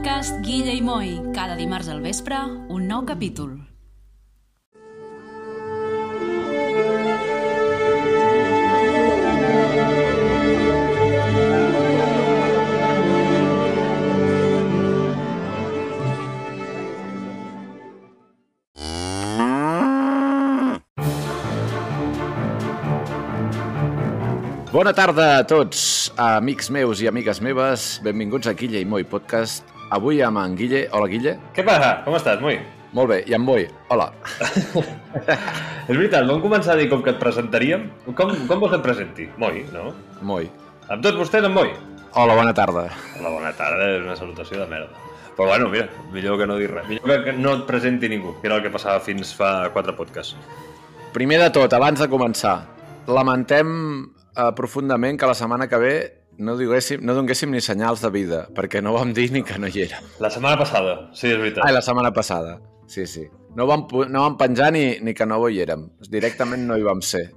podcast Guilla i Moi. Cada dimarts al vespre, un nou capítol. Bona tarda a tots, amics meus i amigues meves. Benvinguts a Guille i Moi Podcast. Avui amb en Guille. Hola, Guille. Què passa? Com estàs, Moi? Molt bé. I en Moi. Hola. És veritat, vam començar a dir com que et presentaríem. Com, com vols que et presenti? Moi, no? Moi. Amb tots vostès, en Moi? Hola, bona tarda. Hola, bona tarda, és una salutació de merda. Però bueno, mira, millor que no dir res. Millor que no et presenti ningú, que era el que passava fins fa quatre podcasts. Primer de tot, abans de començar, lamentem eh, profundament que la setmana que ve no, diguéssim, no donguéssim ni senyals de vida, perquè no vam dir ni que no hi era. La setmana passada, sí, és veritat. Ai, la setmana passada. Sí, sí. No vam, no vam penjar ni, ni que no hi érem. Directament no hi vam ser.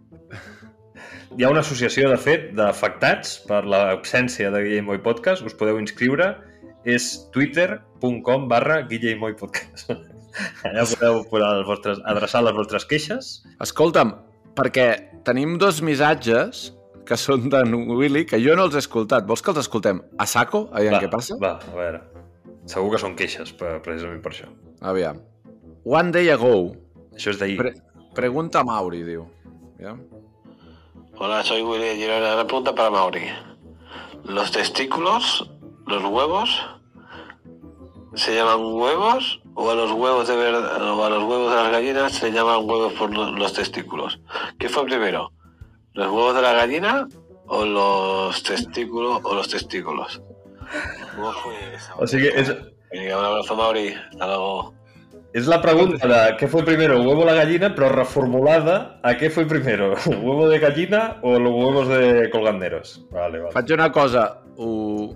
Hi ha una associació, de fet, d'afectats per l'absència de Guille i Podcast. Us podeu inscriure. És twitter.com barra Guille i Podcast. Allà podeu posar els vostres, adreçar les vostres queixes. Escolta'm, perquè tenim dos missatges que són d'en Willy, que jo no els he escoltat. Vols que els escoltem a saco? Aviam què passa? Va, a veure. Segur que són queixes, per, precisament per això. Aviam. One day ago. Això és d'ahir. Pre pregunta a Mauri, diu. Aviam. Hola, soy Willy de Girona. Una pregunta para Mauri. ¿Los testículos, los huevos, se llaman huevos o a los huevos de verdad, o a los huevos de las gallinas se llaman huevos por lo- los testículos? ¿Qué fue primero? ¿Los huevos de la gallina o los testículos o los testículos? ¿Cómo fue esa? O sigui, és, Venga, un abrazo, Mauri. Hasta luego. és la pregunta de què fue primero, huevo o la gallina, però reformulada a què fue primero, huevo de gallina o los huevos de colganderos. Vale, vale. Faig una cosa. Ho,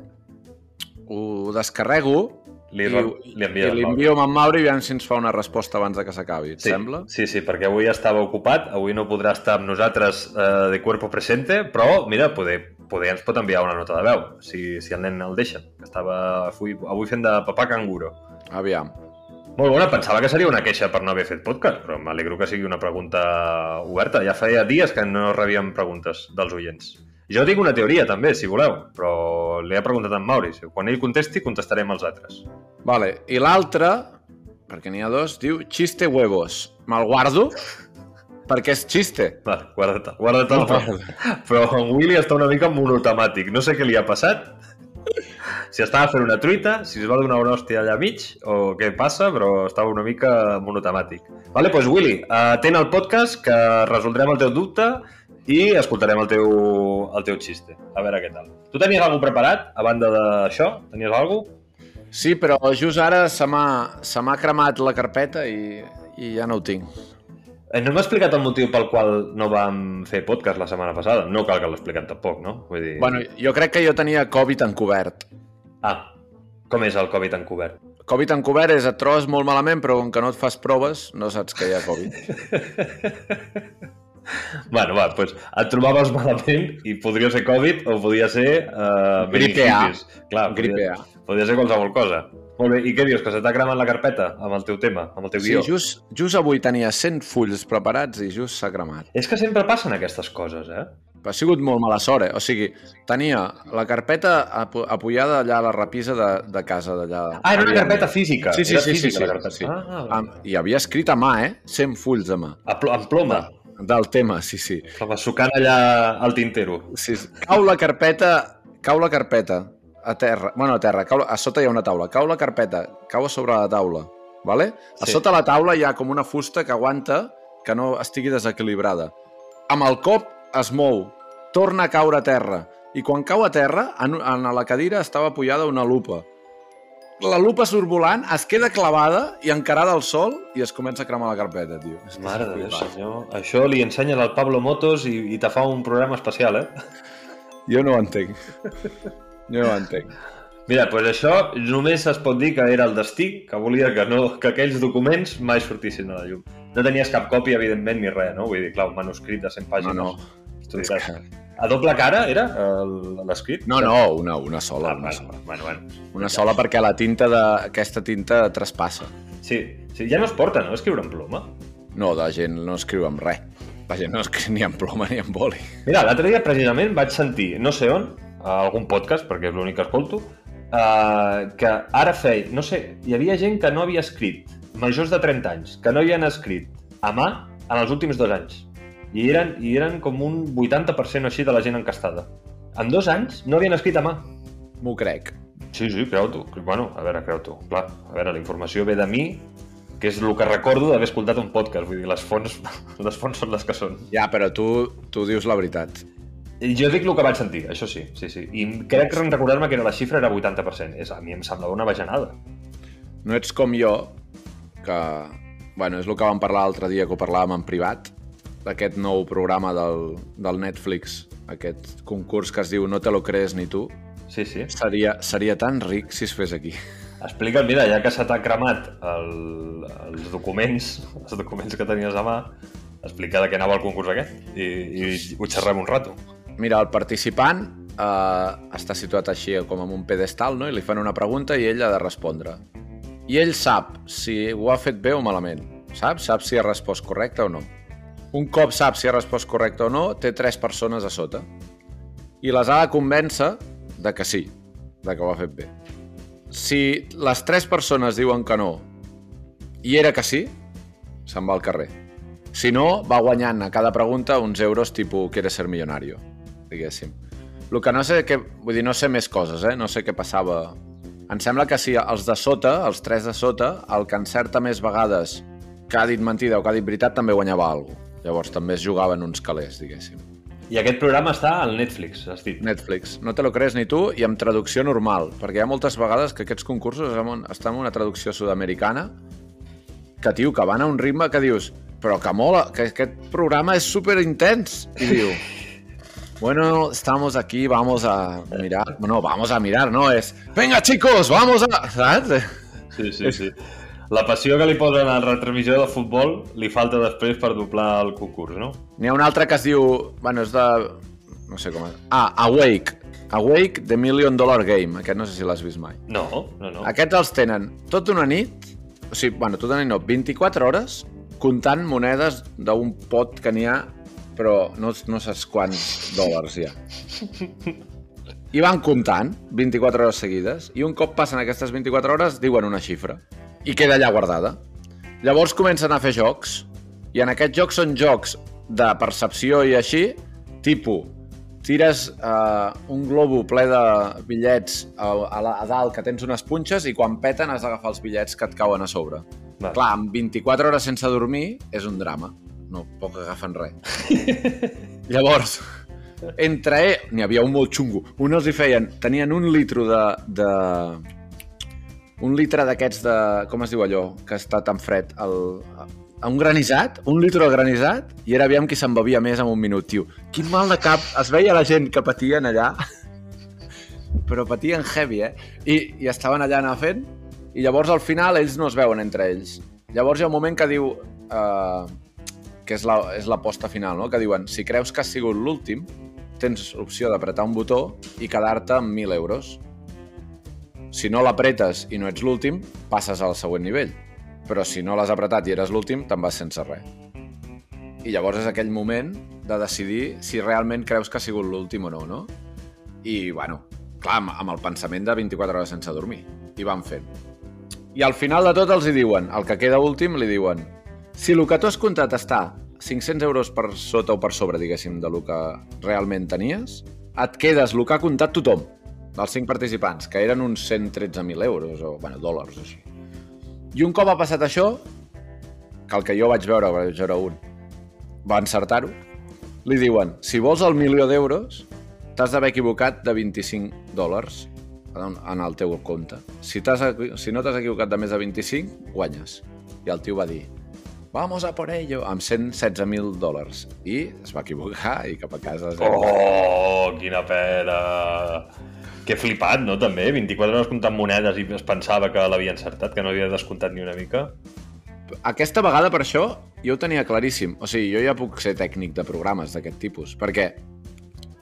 ho descarrego Li, i, li i envia li envio a en Mauri i veiem si ens fa una resposta abans de que s'acabi. Sí, sembla? sí, sí, perquè avui estava ocupat, avui no podrà estar amb nosaltres eh, de cuerpo presente, però, mira, poder, poder ens pot enviar una nota de veu, si, si el nen el deixa, estava avui, avui fent de papà canguro. Aviam. Molt bona, pensava que seria una queixa per no haver fet podcast, però m'alegro que sigui una pregunta oberta. Ja feia dies que no rebíem preguntes dels oients. Jo tinc una teoria, també, si voleu, però li he preguntat a en Maurici. Quan ell contesti, contestarem els altres. Vale. I l'altre, perquè n'hi ha dos, diu xiste huevos. Me'l guardo perquè és xiste. Va, guarda-te, guarda-te el No, no, Però en Willy està una mica monotemàtic. No sé què li ha passat. Si estava fent una truita, si es va donar una hòstia allà mig, o què passa, però estava una mica monotemàtic. Vale, doncs Willy, atén el podcast, que resoldrem el teu dubte i escoltarem el teu, el teu xiste. A veure què tal. Tu tenies alguna preparat, a banda d'això? Tenies alguna Sí, però just ara se m'ha cremat la carpeta i, i ja no ho tinc. Eh, No m'ha explicat el motiu pel qual no vam fer podcast la setmana passada. No cal que l'expliquem tampoc, no? Vull dir... Bueno, jo crec que jo tenia Covid encobert. Ah, com és el Covid encobert? Covid encobert és et trobes molt malament, però com que no et fas proves, no saps que hi ha Covid. Bueno, va, doncs et trobaves malament i podria ser Covid o podia ser... Uh, Gripe A. Clar, Gripe podria, A. Podria ser qualsevol cosa. Molt bé, i què dius? Que se t'ha cremat la carpeta amb el teu tema, amb el teu Sí, guió? just, just avui tenia 100 fulls preparats i just s'ha cremat. És que sempre passen aquestes coses, eh? Però ha sigut molt mala sort, eh? O sigui, tenia la carpeta apo apoyada allà a la repisa de, de casa d'allà. Ah, era una carpeta física. Sí, sí, era sí, sí, física sí, carpeta. sí. Ah, vale. Amb, I havia escrit a mà, eh? 100 fulls a mà. A pl amb ploma. Del tema, sí, sí. Ploma sucant allà al tintero. sí. sí. Cau la carpeta, cau la carpeta a terra, bueno, a terra, cau, a sota hi ha una taula, cau la carpeta, cau a sobre la taula, vale? A Sí. sota la taula hi ha com una fusta que aguanta que no estigui desequilibrada. Amb el cop es mou, torna a caure a terra, i quan cau a terra, en, en la cadira estava apoyada una lupa. La lupa surt volant, es queda clavada i encarada al sol i es comença a cremar la carpeta, tio. És Mare de Déu, senyor. Això li ensenyen al Pablo Motos i, i te fa un programa especial, eh? Jo no ho entenc. Jo no ho entenc. Mira, doncs això només es pot dir que era el destí, que volia que, no, que aquells documents mai sortissin a la llum. No tenies cap còpia, evidentment, ni res, no? Vull dir, clar, un manuscrit de 100 pàgines. No, no. Tu És diràs, que A doble cara era l'escrit? No, no, una, una sola. Ah, Una bueno, sola, bueno, bueno. una sola perquè la tinta de... aquesta tinta traspassa. Sí, sí, ja no es porta, no? Escriure en ploma. No, la gent no escriu amb res. La gent no escriu ni amb ploma ni amb boli. Mira, l'altre dia precisament vaig sentir, no sé on, a algun podcast, perquè és l'únic que escolto, uh, que ara feia, no sé, hi havia gent que no havia escrit, majors de 30 anys, que no havien escrit a mà en els últims dos anys. I eren, i eren com un 80% o així de la gent encastada. En dos anys no havien escrit a mà. M'ho crec. Sí, sí, creu-t'ho. Bueno, a veure, creu-t'ho. Clar, a veure, la informació ve de mi, que és el que recordo d'haver escoltat un podcast. Vull dir, les fonts, les fonts són les que són. Ja, però tu, tu dius la veritat. Jo dic el que vaig sentir, això sí, sí, sí. I crec que recordar-me que era la xifra era 80%. És, a mi em semblava una bajanada. No ets com jo, que... Bueno, és el que vam parlar l'altre dia, que ho parlàvem en privat, d'aquest nou programa del, del Netflix, aquest concurs que es diu No te lo crees ni tu. Sí, sí. Seria, seria tan ric si es fes aquí. Explica, mira, ja que se t'ha cremat el, els documents, els documents que tenies a mà, explica de què anava el concurs aquest i, i ho xerrem un rato. Mira, el participant eh, està situat així com en un pedestal, no? i li fan una pregunta i ell ha de respondre. I ell sap si ho ha fet bé o malament. Sap? Sap si ha respost correcte o no. Un cop sap si ha respost correcte o no, té tres persones a sota. I les ha de convèncer de que sí, de que ho ha fet bé. Si les tres persones diuen que no i era que sí, se'n va al carrer. Si no, va guanyant a cada pregunta uns euros tipus «Quieres ser millonario?» diguéssim. El que no sé, que, vull dir, no sé més coses, eh? No sé què passava. Em sembla que si els de sota, els tres de sota, el que encerta més vegades que ha dit mentida o que ha dit veritat també guanyava alguna cosa. Llavors també es jugaven uns calés, diguéssim. I aquest programa està al Netflix, has dit. Netflix. No te lo crees ni tu i amb traducció normal, perquè hi ha moltes vegades que aquests concursos estan- en una traducció sud-americana que, tio, que van a un ritme que dius però que mola, que aquest programa és super intens. I diu, bueno, estamos aquí, vamos a mirar. No, vamos a mirar, no, és, venga, chicos, vamos a... Saps? Sí, sí, sí. La passió que li posen a la retransmissió de futbol li falta després per doblar el concurs, no? N'hi ha un altre que es diu... Bueno, és de... No sé com és. Ah, Awake. Awake, The Million Dollar Game. Aquest no sé si l'has vist mai. No, no, no. Aquests els tenen tota una nit, o sigui, bueno, tota una nit no, 24 hores, comptant monedes d'un pot que n'hi ha, però no, no saps quants dòlars hi ha. I van comptant 24 hores seguides, i un cop passen aquestes 24 hores diuen una xifra, i queda allà guardada. Llavors comencen a fer jocs, i en aquests jocs són jocs de percepció i així, tipus, tires uh, un globo ple de bitllets a, a, la- a dalt que tens unes punxes i quan peten has d'agafar els bitllets que et cauen a sobre. Va. Clar, amb 24 hores sense dormir és un drama. No, poc agafen res. Llavors, entre n'hi havia un molt xungo. Un els hi feien, tenien un litro de... de un litre d'aquests de... Com es diu allò? Que està tan fred. El, un granissat, un litre de granissat, i era aviam qui se'n bevia més en un minut, tio. Quin mal de cap. Es veia la gent que patien allà, però patien heavy, eh? I, i estaven allà anar fent, i llavors al final ells no es veuen entre ells. Llavors hi ha un moment que diu... Uh, que és la, és la posta final, no? que diuen si creus que has sigut l'últim, tens l'opció d'apretar un botó i quedar-te amb 1.000 euros. Si no l'apretes i no ets l'últim, passes al següent nivell. Però si no l'has apretat i eres l'últim, te'n vas sense res. I llavors és aquell moment de decidir si realment creus que ha sigut l'últim o no, no? I, bueno, clar, amb, el pensament de 24 hores sense dormir. I van fent. I al final de tot els hi diuen, el que queda últim li diuen si el que tu has comptat està 500 euros per sota o per sobre, diguéssim, de lo que realment tenies, et quedes el que ha comptat tothom, dels cinc participants, que eren uns 113.000 euros, o, bueno, dòlars, així. I un cop ha passat això, que el que jo vaig veure, vaig veure un, va encertar-ho, li diuen, si vols el milió d'euros, t'has d'haver equivocat de 25 dòlars en, el teu compte. Si, si no t'has equivocat de més de 25, guanyes. I el tio va dir, vamos a por ello, amb 116.000 dòlars. I es va equivocar i cap a casa... zero. Oh, quina pena! Que flipat, no, també? 24 hores comptant monedes i es pensava que l'havia encertat, que no havia descomptat ni una mica. Aquesta vegada, per això, jo ho tenia claríssim. O sigui, jo ja puc ser tècnic de programes d'aquest tipus, perquè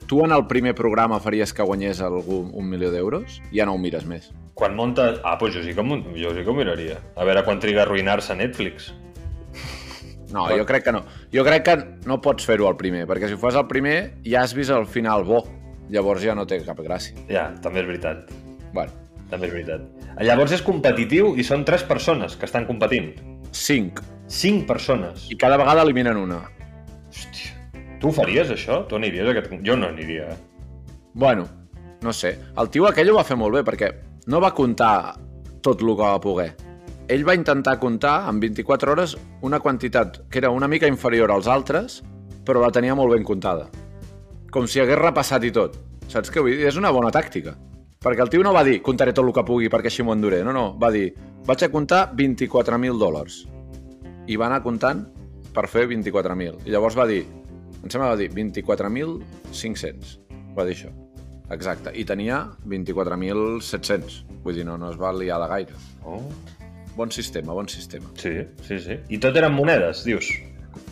tu en el primer programa faries que guanyés algú un milió d'euros? Ja no ho mires més. Quan munta... Ah, doncs jo sí que, jo sí que ho miraria. A veure quan triga a arruïnar-se Netflix. No, jo crec que no. Jo crec que no pots fer-ho al primer, perquè si ho fas al primer ja has vist el final bo. Llavors ja no té cap gràcia. Ja, també és veritat. Bueno, També és veritat. Llavors és competitiu i són tres persones que estan competint. cinc. Cinc persones. I cada vegada eliminen una. Hòstia. Tu ho faries, això? Tu aniries a aquest... Jo no aniria. eh? Bueno, no sé. El tio aquell ho va fer molt bé, perquè no va comptar tot el que va poder. Ell va intentar comptar en 24 hores una quantitat que era una mica inferior als altres, però la tenia molt ben comptada. Com si hagués repassat i tot. Saps què vull dir? És una bona tàctica. Perquè el tio no va dir comptaré tot el que pugui perquè així m'ho enduré. No, no. Va dir vaig a comptar 24.000 dòlars. I va anar comptant per fer 24.000. I llavors va dir, em sembla va dir 24.500. Va dir això. Exacte. I tenia 24.700. Vull dir, no, no es va liar de gaire. Oh. Bon sistema, bon sistema. Sí, sí, sí. I tot eren monedes, dius?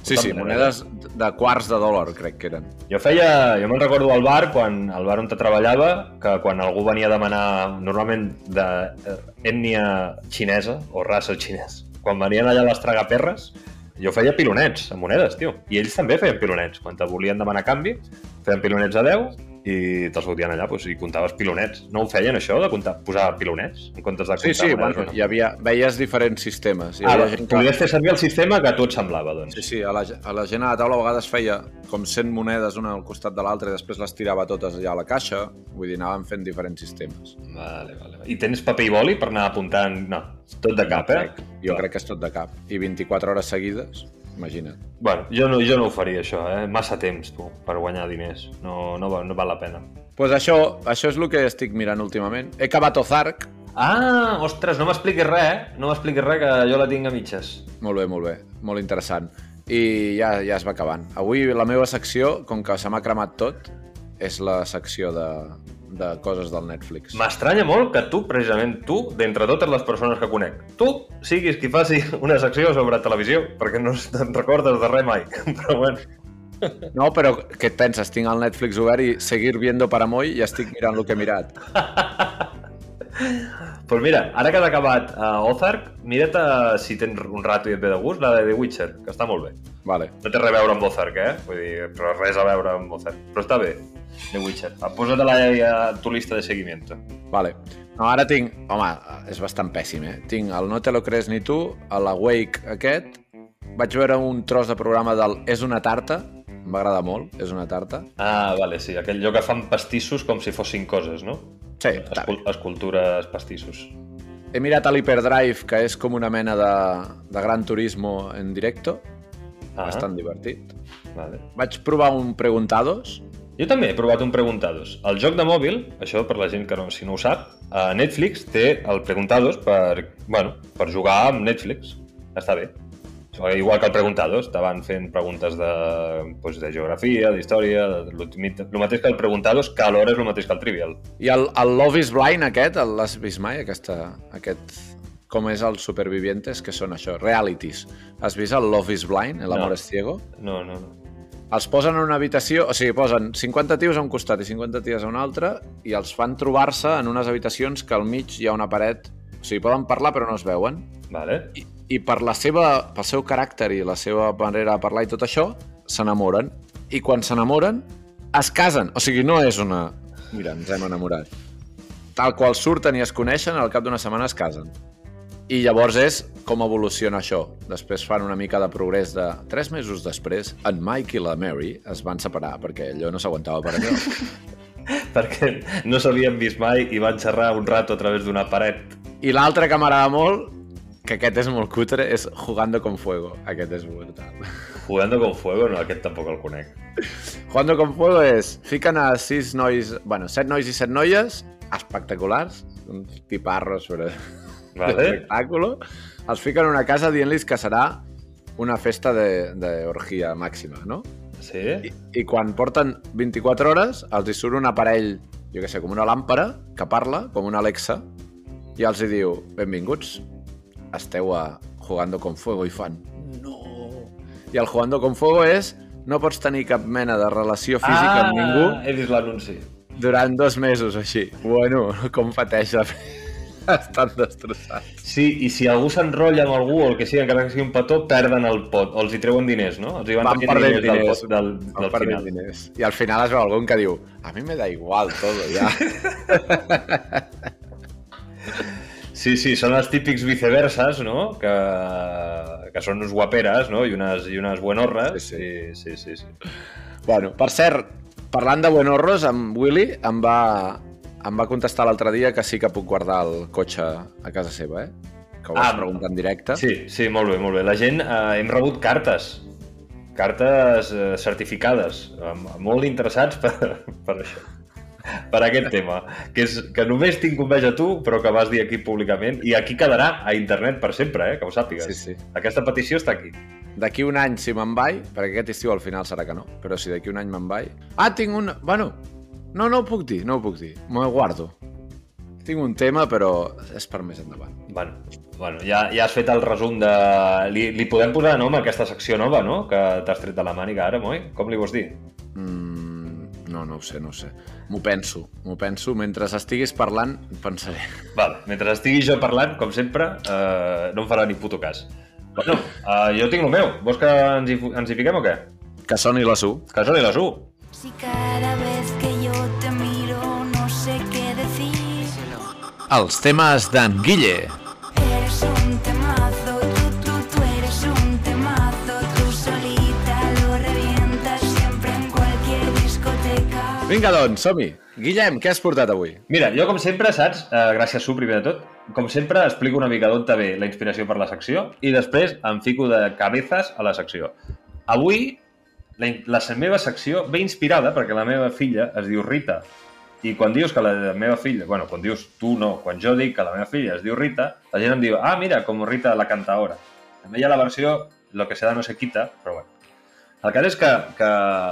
Sí, sí, monedes de quarts de dòlar, crec que eren. Jo feia... Jo me'n recordo al bar, quan al bar on te treballava, que quan algú venia a demanar, normalment d'ètnia xinesa o raça xinès, quan venien allà les tragaperres, jo feia pilonets amb monedes, tio. I ells també feien pilonets. Quan te volien demanar canvi, feien pilonets a 10 i te'ls fotien allà doncs, i comptaves pilonets. No ho feien, això, de comptar, posar pilonets en comptes de comptar Sí, sí, monedes? bueno, hi havia, veies diferents sistemes. Hi Ah, havia gent que... podies fer servir el sistema que a tu et semblava, doncs. Sí, sí, a la, a la gent a la taula a vegades feia com 100 monedes una al costat de l'altra i després les tirava totes allà a la caixa. Vull dir, anàvem fent diferents sistemes. Vale, vale. I tens paper i boli per anar apuntant? No, tot de cap, eh? Crec. Jo crec que és tot de cap. I 24 hores seguides, imagina't. Bueno, jo no, jo no ho faria, això, eh? Massa temps, tu, per guanyar diners. No, no, no val la pena. Doncs pues això, això és el que estic mirant últimament. He acabat Ozark. Ah, ostres, no m'expliquis res, eh? No m'expliquis res, que jo la tinc a mitges. Molt bé, molt bé. Molt interessant. I ja, ja es va acabant. Avui la meva secció, com que se m'ha cremat tot, és la secció de, de coses del Netflix. M'estranya molt que tu, precisament tu, d'entre totes les persones que conec, tu siguis qui faci una secció sobre televisió, perquè no te'n recordes de res mai. Però bueno, No, però què et penses? Tinc el Netflix obert i seguir viendo Paramoy i estic mirant el que he mirat. pues mira, ara que has acabat uh, Ozark, mira't uh, si tens un rato i et ve de gust, la de The Witcher, que està molt bé. Vale. No té res a veure amb Ozark, eh? Vull dir, però res a veure amb Ozark. Però està bé, The Witcher. Ah, Posa-te-la a tu lista de seguimiento. Vale. No, ara tinc... Home, és bastant pèssim, eh? Tinc el No te lo crees ni tu, a l'Awake aquest. Vaig veure un tros de programa del És una tarta. M'agrada molt, és una tarta. Ah, vale, sí, aquell lloc que fan pastissos com si fossin coses, no? Sí. Escul escultures pastissos. He mirat a l'Hyperdrive, que és com una mena de, de Gran Turismo en directo. Ah, Bastant divertit. vale. Vaig provar un Preguntados. Jo també he provat un Preguntados. El joc de mòbil, això per la gent que no, si no ho sap, a Netflix té el Preguntados per, bueno, per jugar amb Netflix. Està bé. Igual que el Preguntados, te van fent preguntes de, doncs, de geografia, d'història, de, el mateix que el Preguntados, que alhora és el mateix que el Trivial. I el, el Love is Blind aquest, el- l'has vist mai? Aquesta, aquest... Com és el Supervivientes, que són això, realities. Has vist el Love is Blind, El amor No. es ciego? No, no, no. Els posen en una habitació, o sigui, posen 50 tios a un costat i 50 ties a un altre i els fan trobar-se en unes habitacions que al mig hi ha una paret... O sigui, poden parlar però no es veuen. Vale. I, i per la seva, pel seu caràcter i la seva manera de parlar i tot això, s'enamoren. I quan s'enamoren, es casen. O sigui, no és una... Mira, ens hem enamorat. Tal qual surten i es coneixen, al cap d'una setmana es casen. I llavors és com evoluciona això. Després fan una mica de progrés de... Tres mesos després, en Mike i la Mary es van separar perquè allò no s'aguantava per allò. Perquè no s'havien vist mai i van xerrar un rato a través d'una paret. I l'altre que m'agrada molt, que aquest és molt cutre, és Jugando con Fuego. Aquest és brutal. Jugando con fuego, no, aquest tampoc el conec. Jugando con Fuego és... Fiquen a sis nois... Bueno, set nois i set noies espectaculars, uns tiparros sobre Vale? l'espectàculo. Els fiquen en una casa dient-los que serà una festa d'orgia màxima, no? Sí? I, I quan porten 24 hores, els hi surt un aparell, jo què sé, com una làmpara, que parla, com una Alexa, i els hi diu, benvinguts, esteu a Jugando con Fuego, i fan, no. I el Jugando con Fuego és no pots tenir cap mena de relació física amb ningú He vist l'anunci. durant dos mesos així. Bueno, com pateix la... Estan destrossats. Sí, i si algú s'enrotlla amb algú o el que sigui, encara que sigui un petó, perden el pot, o els hi treuen diners, no? Els hi van, Van perdent diners, diners. del, pot, del, Van del final. diners. I al final es veu algun que diu a mi me da igual todo, ja. Sí, sí, són els típics viceverses, no? Que, que són uns guaperes, no? I unes, i unes buenorres. Sí, Sí, sí, sí. sí. bueno, per cert, parlant de buenorros, amb Willy em va, em va contestar l'altre dia que sí que puc guardar el cotxe a casa seva, eh? Que ho vas Ah, preguntar en directe. Sí, sí, molt bé, molt bé. La gent, eh, hem rebut cartes, cartes eh, certificades, molt interessats per, per això, per aquest tema, que és que només tinc enveja a tu, però que vas dir aquí públicament, i aquí quedarà a internet per sempre, eh, que ho sàpigues. Sí, sí. Aquesta petició està aquí. D'aquí un any, si me'n vaig, perquè aquest estiu al final serà que no, però si d'aquí un any me'n vaig... Ah, tinc un... Bueno, no, no ho puc dir, no ho puc dir. M'ho guardo. Tinc un tema, però és per més endavant. Bueno, bueno ja, ja has fet el resum de... Li, li podem posar nom a aquesta secció nova, no?, que t'has tret de la màniga ara, Moi? Com li vols dir? Mm, no, no ho sé, no ho sé. M'ho penso, m'ho penso. Mentre estiguis parlant, pensaré. Val, mentre estigui jo parlant, com sempre, eh, no em farà ni puto cas. Bueno, eh, jo tinc el meu. Vols que ens hi, ens hi fiquem o què? Que soni la su. Que soni les 1. Si cada vez que yo te miro no sé qué decir. Els temes d'en Guille. Vinga, doncs, som-hi. Guillem, què has portat avui? Mira, jo com sempre, saps, eh, gràcies Su, primer de tot, com sempre explico una mica d'on ve la inspiració per la secció i després em fico de cabezas a la secció. Avui, la, la meva secció ve inspirada perquè la meva filla es diu Rita i quan dius que la meva filla, bueno, quan dius tu no, quan jo dic que la meva filla es diu Rita, la gent em diu, ah, mira, com Rita la cantaora. També hi ha la versió Lo que se da no se quita, però bueno. El cas és que, que,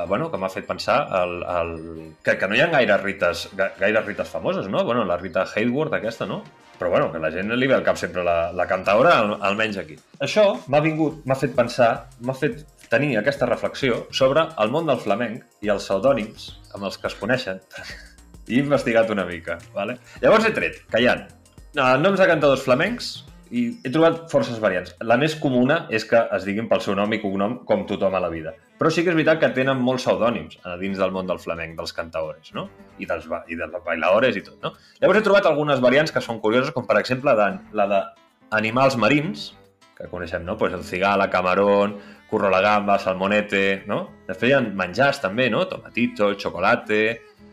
bueno, que m'ha fet pensar el, el, que, que no hi ha gaire rites, ga- gaire rites famoses, no? Bueno, la Rita Hayworth aquesta, no? Però bueno, que la gent li ve al cap sempre la, la cantaora, al, almenys aquí. Això m'ha vingut, m'ha fet pensar, m'ha fet tenir aquesta reflexió sobre el món del flamenc i els pseudònims amb els que es coneixen. I he investigat una mica, vale? Llavors he tret ha eh, noms de cantadors flamencs i he trobat forces variants. La més comuna és que es diguin pel seu nom i cognom com tothom a la vida. Però sí que és veritat que tenen molts pseudònims a dins del món del flamenc, dels cantaores, no? I dels, i dels bailaores i tot, no? Llavors he trobat algunes variants que són curioses, com per exemple de, la d'animals marins, que coneixem, no? Pues el cigala, camarón, curro la gamba, salmonete, no? Després hi ha menjars també, no? Tomatito, el chocolate,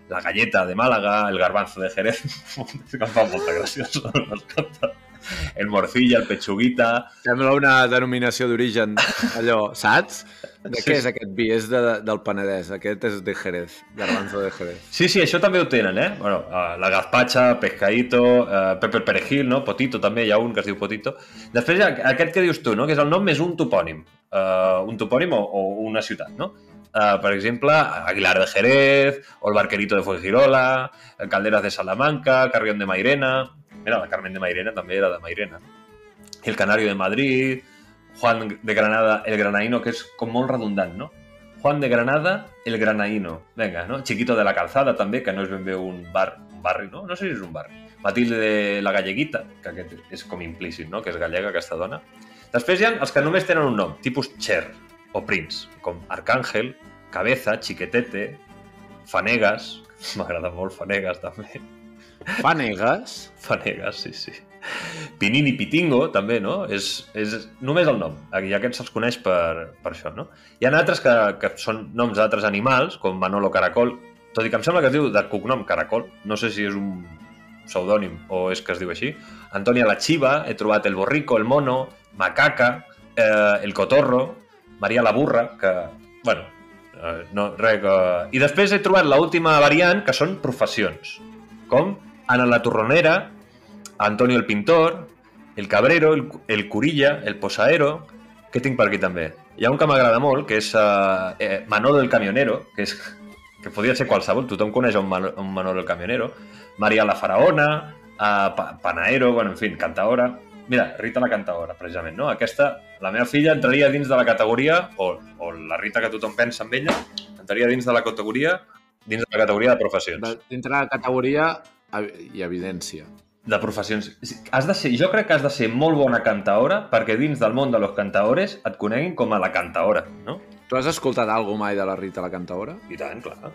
la galleta de Málaga, el garbanzo de Jerez, em fa molta gràcia. el morcilla, el pechuguita... Sembla una denominació d'origen, allò, saps? De Sí, què sí. és aquest vi? És de, del Penedès, aquest és de Jerez, garbanzo de Jerez. Sí, sí, això també ho tenen, eh? Bueno, eh, la gazpacha, pescadito, eh, pepper perejil, no? Potito també, hi ha un que es diu Potito. Després aquest que dius tu, no? Que és el nom més un topònim. Uh, un topònim o, o una ciutat, no? Uh, per exemple, Aguilar de Jerez, o el Barquerito de Fuengirola, Calderas de Salamanca, Carrión de Mairena... Mira, la Carmen de Mairena també era de Mairena. El Canario de Madrid, Juan de Granada, el Granaíno, que és com molt redundant, no? Juan de Granada, el Granaíno. Vinga, no? Chiquito de la Calzada, també, que no és ben bé un, bar, un barri, no? No sé si és un barri. Matilde de la Galleguita, que aquest és com implícit, no? Que és gallega, aquesta dona. Després hi ha els que només tenen un nom, tipus Cher o Prince, com Arcángel, Cabeza, Chiquetete, Fanegas, m'agrada molt Fanegas també, Fanegas? Fanegas, sí, sí. Pinini Pitingo, també, no? És, és només el nom. I aquests se'ls coneix per, per això, no? Hi ha altres que, que són noms d'altres animals, com Manolo Caracol, tot i que em sembla que es diu de cognom Caracol. No sé si és un pseudònim o és que es diu així. Antònia la Chiva, he trobat el Borrico, el Mono, Macaca, eh, el Cotorro, Maria la Burra, que, bueno, eh, no, res que... I després he trobat l'última variant, que són professions, com Ana la Torronera, Antonio el Pintor, el Cabrero, el, el Curilla, el Posaero... Què tinc per aquí també? Hi ha un que m'agrada molt, que és uh, eh, Manolo el Camionero, que és que podria ser qualsevol, tothom coneix un, un Manolo el Camionero, Maria la Faraona, uh, pa Panaero, bueno, en fi, cantaora... Mira, Rita la cantaora, precisament, no? Aquesta, la meva filla entraria dins de la categoria, o, o la Rita que tothom pensa en ella, entraria dins de la categoria dins de la categoria de professions. Dintre de la categoria i evidència. De professions. Has de ser, jo crec que has de ser molt bona cantaora perquè dins del món de los cantaores et coneguin com a la cantaora, no? Tu has escoltat alguna mai de la Rita la cantaora? I tant, clar.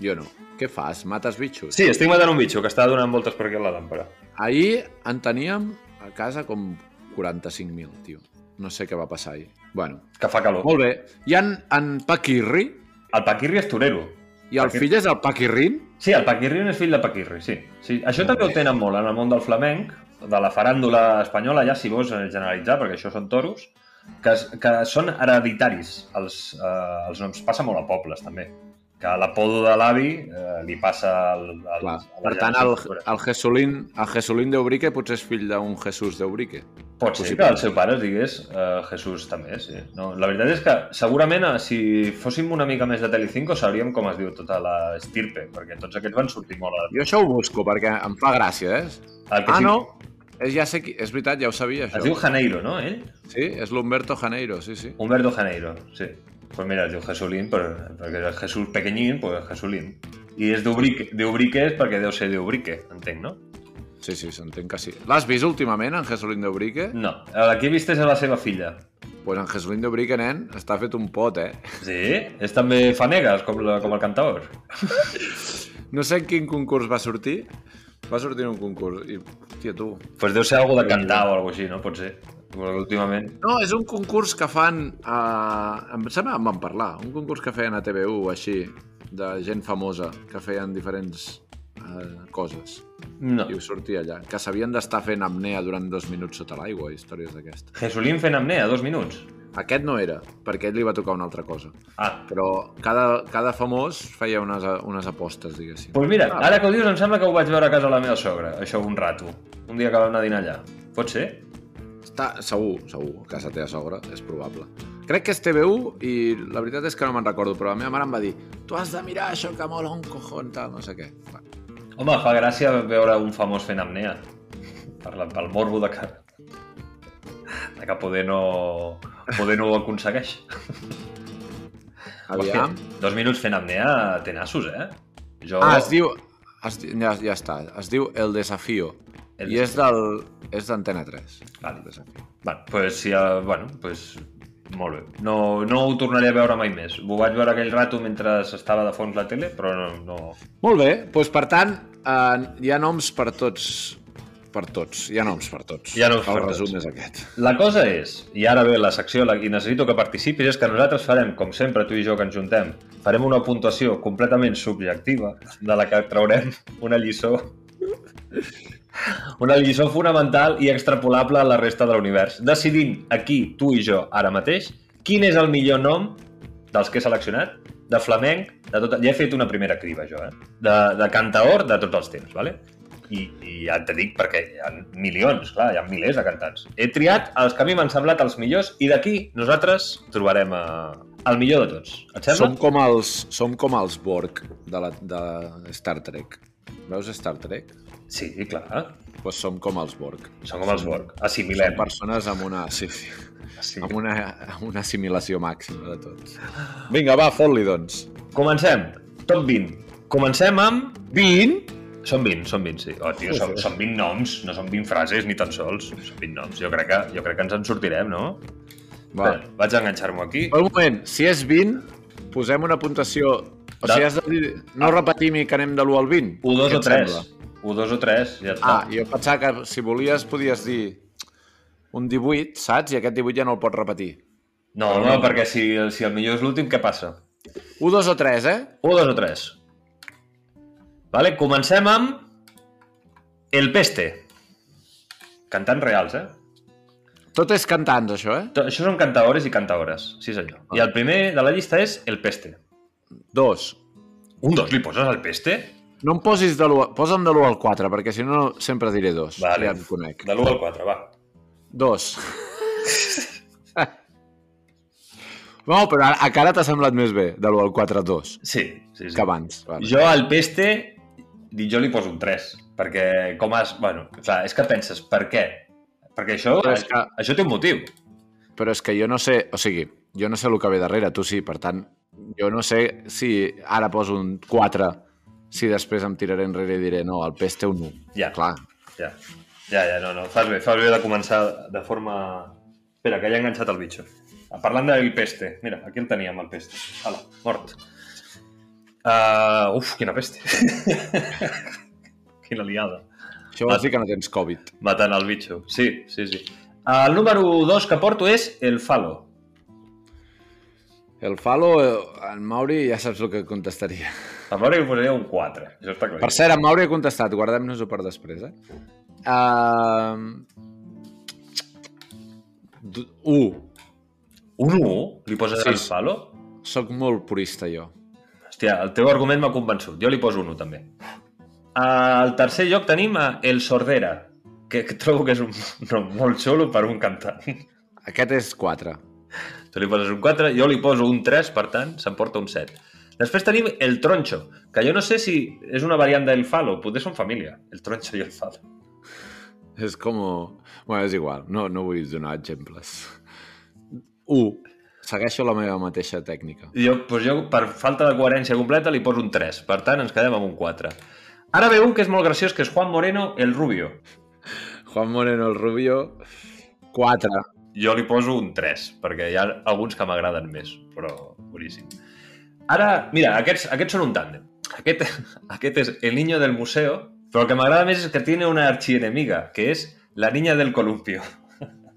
Jo no. Què fas? Mates bitxos? Sí, estic matant un bitxo que està donant voltes per aquí a la làmpara. Ahir en teníem a casa com 45.000, tio. No sé què va passar ahir. Bueno, Que fa calor. molt bé. Ha en, en Paquirri, El Paquirri és torero. I el Paquirri. fill és el Paquirrin. Sí, el Paquirri és fill de Paquirri, sí. sí. Això també ho tenen molt en el món del flamenc, de la faràndula espanyola, ja si vols generalitzar, perquè això són toros, que, que són hereditaris. Els, eh, els noms passa molt a pobles, també. Que l'apodo de l'avi eh, li passa al, al, la Per tant, el, el Jesulín, el Jesulín d'Eubrique potser és fill d'un Jesús d'Eubrique. Pot ser que el seu pare es digués uh, Jesús també, sí. No, la veritat és que segurament eh, si fóssim una mica més de Telecinco sabríem com es diu tota la estirpe, perquè tots aquests van sortir molt a... Jo això ho busco perquè em fa gràcia, eh? El que Ah, sí- no? És, ja sé qui... És veritat, ja ho sabia, Es això. diu Janeiro, no, ell? Sí, és l'Humberto Janeiro, sí, sí. Humberto Janeiro, sí. Pues mira, es diu Jesulín, però, perquè és Jesús pequeñín, pues Jesulín. I és d'Ubrique, d'Ubrique és perquè deu ser d'Ubrique, entenc, no? Sí, sí, s'entén que sí. L'has vist últimament, en Jesulín d'Eubrique? No, la que he vist és a la seva filla. Pues en Jesulín d'Eubrique, nen, està fet un pot, eh? Sí? És també fanegas, com, la, com el cantaor. No sé en quin concurs va sortir. Va sortir en un concurs i, hòstia, tu... Pues deu ser algo de cantar o alguna així, no? Pot ser. Últimament... No, és un concurs que fan... A... Em sembla que en van parlar. Un concurs que feien a TV1 o així, de gent famosa, que feien diferents eh, coses. No. I ho sortia allà. Que s'havien d'estar fent apnea durant dos minuts sota l'aigua, històries d'aquestes. Jesulín fent apnea, dos minuts. Aquest no era, perquè ell li va tocar una altra cosa. Ah, Però cada, cada famós feia unes, unes apostes, diguéssim. doncs mira, ara que ho dius em sembla que ho vaig veure a casa de la meva sogra, això un rato. Un dia que vam anar a dinar allà. Pot ser? Està, segur, segur, a casa teva sogra, és probable. Crec que és TV1 i la veritat és que no me'n recordo, però la meva mare em va dir tu has de mirar això que mola un cojón, tal, no sé què. Va. Home, fa gràcia veure un famós fent apnea. Per la, pel morbo de que... de que poder no... poder no ho aconsegueix. Aviam. Hòstia, dos minuts fent apnea té nassos, eh? Jo... Ah, es diu... Es, ja, ja està, es diu El Desafío. El I és del... és d'Antena 3. Vale. El Desafío. Bueno, pues, si, uh, bueno, pues, molt bé. No, no ho tornaré a veure mai més. Ho vaig veure aquell rato mentre estava de fons la tele, però no... no... Molt bé, doncs per tant, eh, hi ha noms per tots. Per tots, hi ha noms per tots. Hi ha noms El per tots. resum és aquest. La cosa és, i ara ve la secció la- i necessito que participis, és que nosaltres farem, com sempre, tu i jo que ens juntem, farem una puntuació completament subjectiva de la que traurem una lliçó una lliçó fonamental i extrapolable a la resta de l'univers, decidint aquí, tu i jo, ara mateix, quin és el millor nom dels que he seleccionat, de flamenc, de tot... ja he fet una primera criba, jo, eh? De, de cantaor de tots els temps, vale? I, i ja te dic perquè hi ha milions, clar, hi ha milers de cantants. He triat els que a mi m'han semblat els millors i d'aquí nosaltres trobarem eh, el millor de tots. Et sembla? Som com els, som com els Borg de, la, de Star Trek. Veus Star Trek? Sí, clar. Doncs som com els Borg. Som com els Borg. Som Assimilem. persones amb una, sí, sí, Sí. amb una, amb una assimilació màxima de tot. Vinga, va, fot-li, doncs. Comencem. Top 20. Comencem amb... 20? Són 20, són 20, sí. Oh, tio, són, són 20 noms, no són 20 frases ni tan sols. Són 20 noms. Jo crec que, jo crec que ens en sortirem, no? Va. Espera, vaig enganxar-m'ho aquí. Un moment, si és 20, posem una puntuació... O De- sigui, has de dir... No repetim i que anem de l'1 al 20? U, dos Què o et tres. sembla? U, dos o tres, ja està. Ah, jo pensava que si volies podies dir un 18, saps? I aquest 18 ja no el pots repetir. No, no, perquè si, si el millor és l'últim, què passa? 1, 2 o 3, eh? Un, dos o tres. Vale, comencem amb El Peste. Cantants reals, eh? Tot és cantants, això, eh? To- Això són cantaores i cantaores, sí senyor. I el primer de la llista és El Peste. Dos. Un dos li poses al Peste? No em posis de l'1... Posa'm de l'1 al 4, perquè si no sempre diré dos. Vale. Ja em conec. De l'1 al 4, va. Dos. no, però a cara t'ha semblat més bé, de l'1 al 4, dos, Sí, sí, sí. que abans. Vale. Jo al Peste, jo li poso un 3, perquè com has... Bueno, clar, és que penses, per què? Perquè això, Però és que- això té un motiu. Però és que jo no sé... O sigui, jo no sé el que ve darrere, tu sí, per tant, jo no sé si ara poso un 4, si després em tiraré enrere i diré no, el PES té un 1. Ja. Clar. Ja, ja, ja no, no, fas bé, fas bé de començar de forma... Espera, que ja he enganxat el bitxo. Parlant del peste, mira, aquí el teníem, el peste. Hala, mort. Uh, uf, quina peste. quina liada. Això vol dir que no tens Covid. Matant el bitxo. Sí, sí, sí. El número 2 que porto és el falo. El Falo, eh, en Mauri ja saps el que contestaria. A veure que posaria un 4, això està clar. Per cert, en Mauri ha contestat, guardem-nos-ho per després, eh? Uh... 1. Un 1? Li poses Sí. el falo? Soc molt purista, jo. Hòstia, el teu argument m'ha convençut. Jo li poso un 1 també. Al tercer lloc tenim a El Sordera, que, que trobo que és un nom molt xulo per un cantant. Aquest és 4. Tu li poses un 4, jo li poso un 3, per tant, s'emporta un 7. Després tenim el Tronxo, que jo no sé si és una variant del Falo, potser són família, el Tronxo i el Falo. És com... Bueno, és igual, no, no vull donar exemples. 1. Segueixo la meva mateixa tècnica. Jo, doncs jo, per falta de coherència completa, li poso un 3. Per tant, ens quedem amb un 4. Ara ve un que és molt graciós, que és Juan Moreno, el Rubio. Juan Moreno, el Rubio, 4. Jo li poso un 3, perquè hi ha alguns que m'agraden més, però boníssim. Ara, mira, aquests, aquests són un tàndem. Aquest, aquest és el niño del museo, però el que m'agrada més és que tiene una archienemiga, que és la niña del columpio.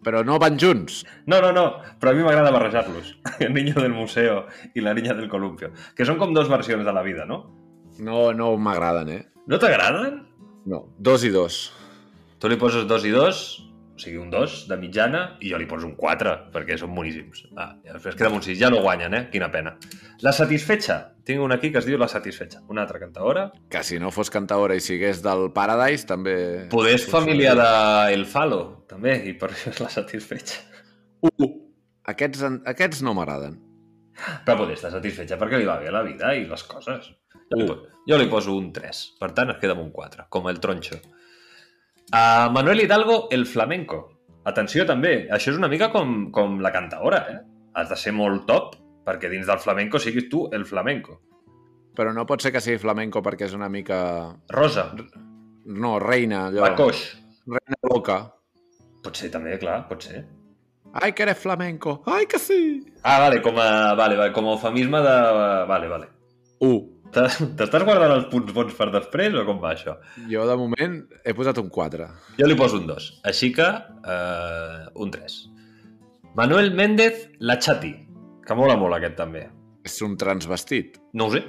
Però no van junts. No, no, no, però a mi m'agrada barrejar-los. El niño del museo i la niña del columpio. Que són com dos versions de la vida, no? No, no m'agraden, eh? No t'agraden? No, dos i dos. Tu li poses dos i dos, sigui, un dos de mitjana, i jo li poso un 4, perquè són boníssims. Ah, després queda un 6. Ja no guanyen, eh? Quina pena. La Satisfetxa. Tinc una aquí que es diu La Satisfetxa. Una altra cantadora. Que si no fos cantaora i sigués del Paradise, també... Poder és família de El Falo, també, i per això és La Satisfetxa. 1. Aquests, aquests no m'agraden. Però poder està satisfetxa perquè li va bé la vida i les coses. Jo li, jo li poso un 3. Per tant, es queda amb un 4, com el tronxo. A Manuel Hidalgo, el flamenco. Atenció, també. Això és una mica com, com la cantaora, eh? Has de ser molt top perquè dins del flamenco siguis tu el flamenco. Però no pot ser que sigui flamenco perquè és una mica... Rosa, No, reina, allò. la coix. Reina loca. Pot ser també, clar, pot ser. Ai, que eres flamenco. Ai, que sí. Ah, vale, com a, vale, vale, com a eufemisme de... Vale, vale. 1. T'estàs guardant els punts bons per després o com va això? Jo, de moment, he posat un 4. Jo li poso un 2. Així que, eh, un 3. Manuel Méndez, la Chati. Que mola molt aquest també. És un transvestit. No ho sé.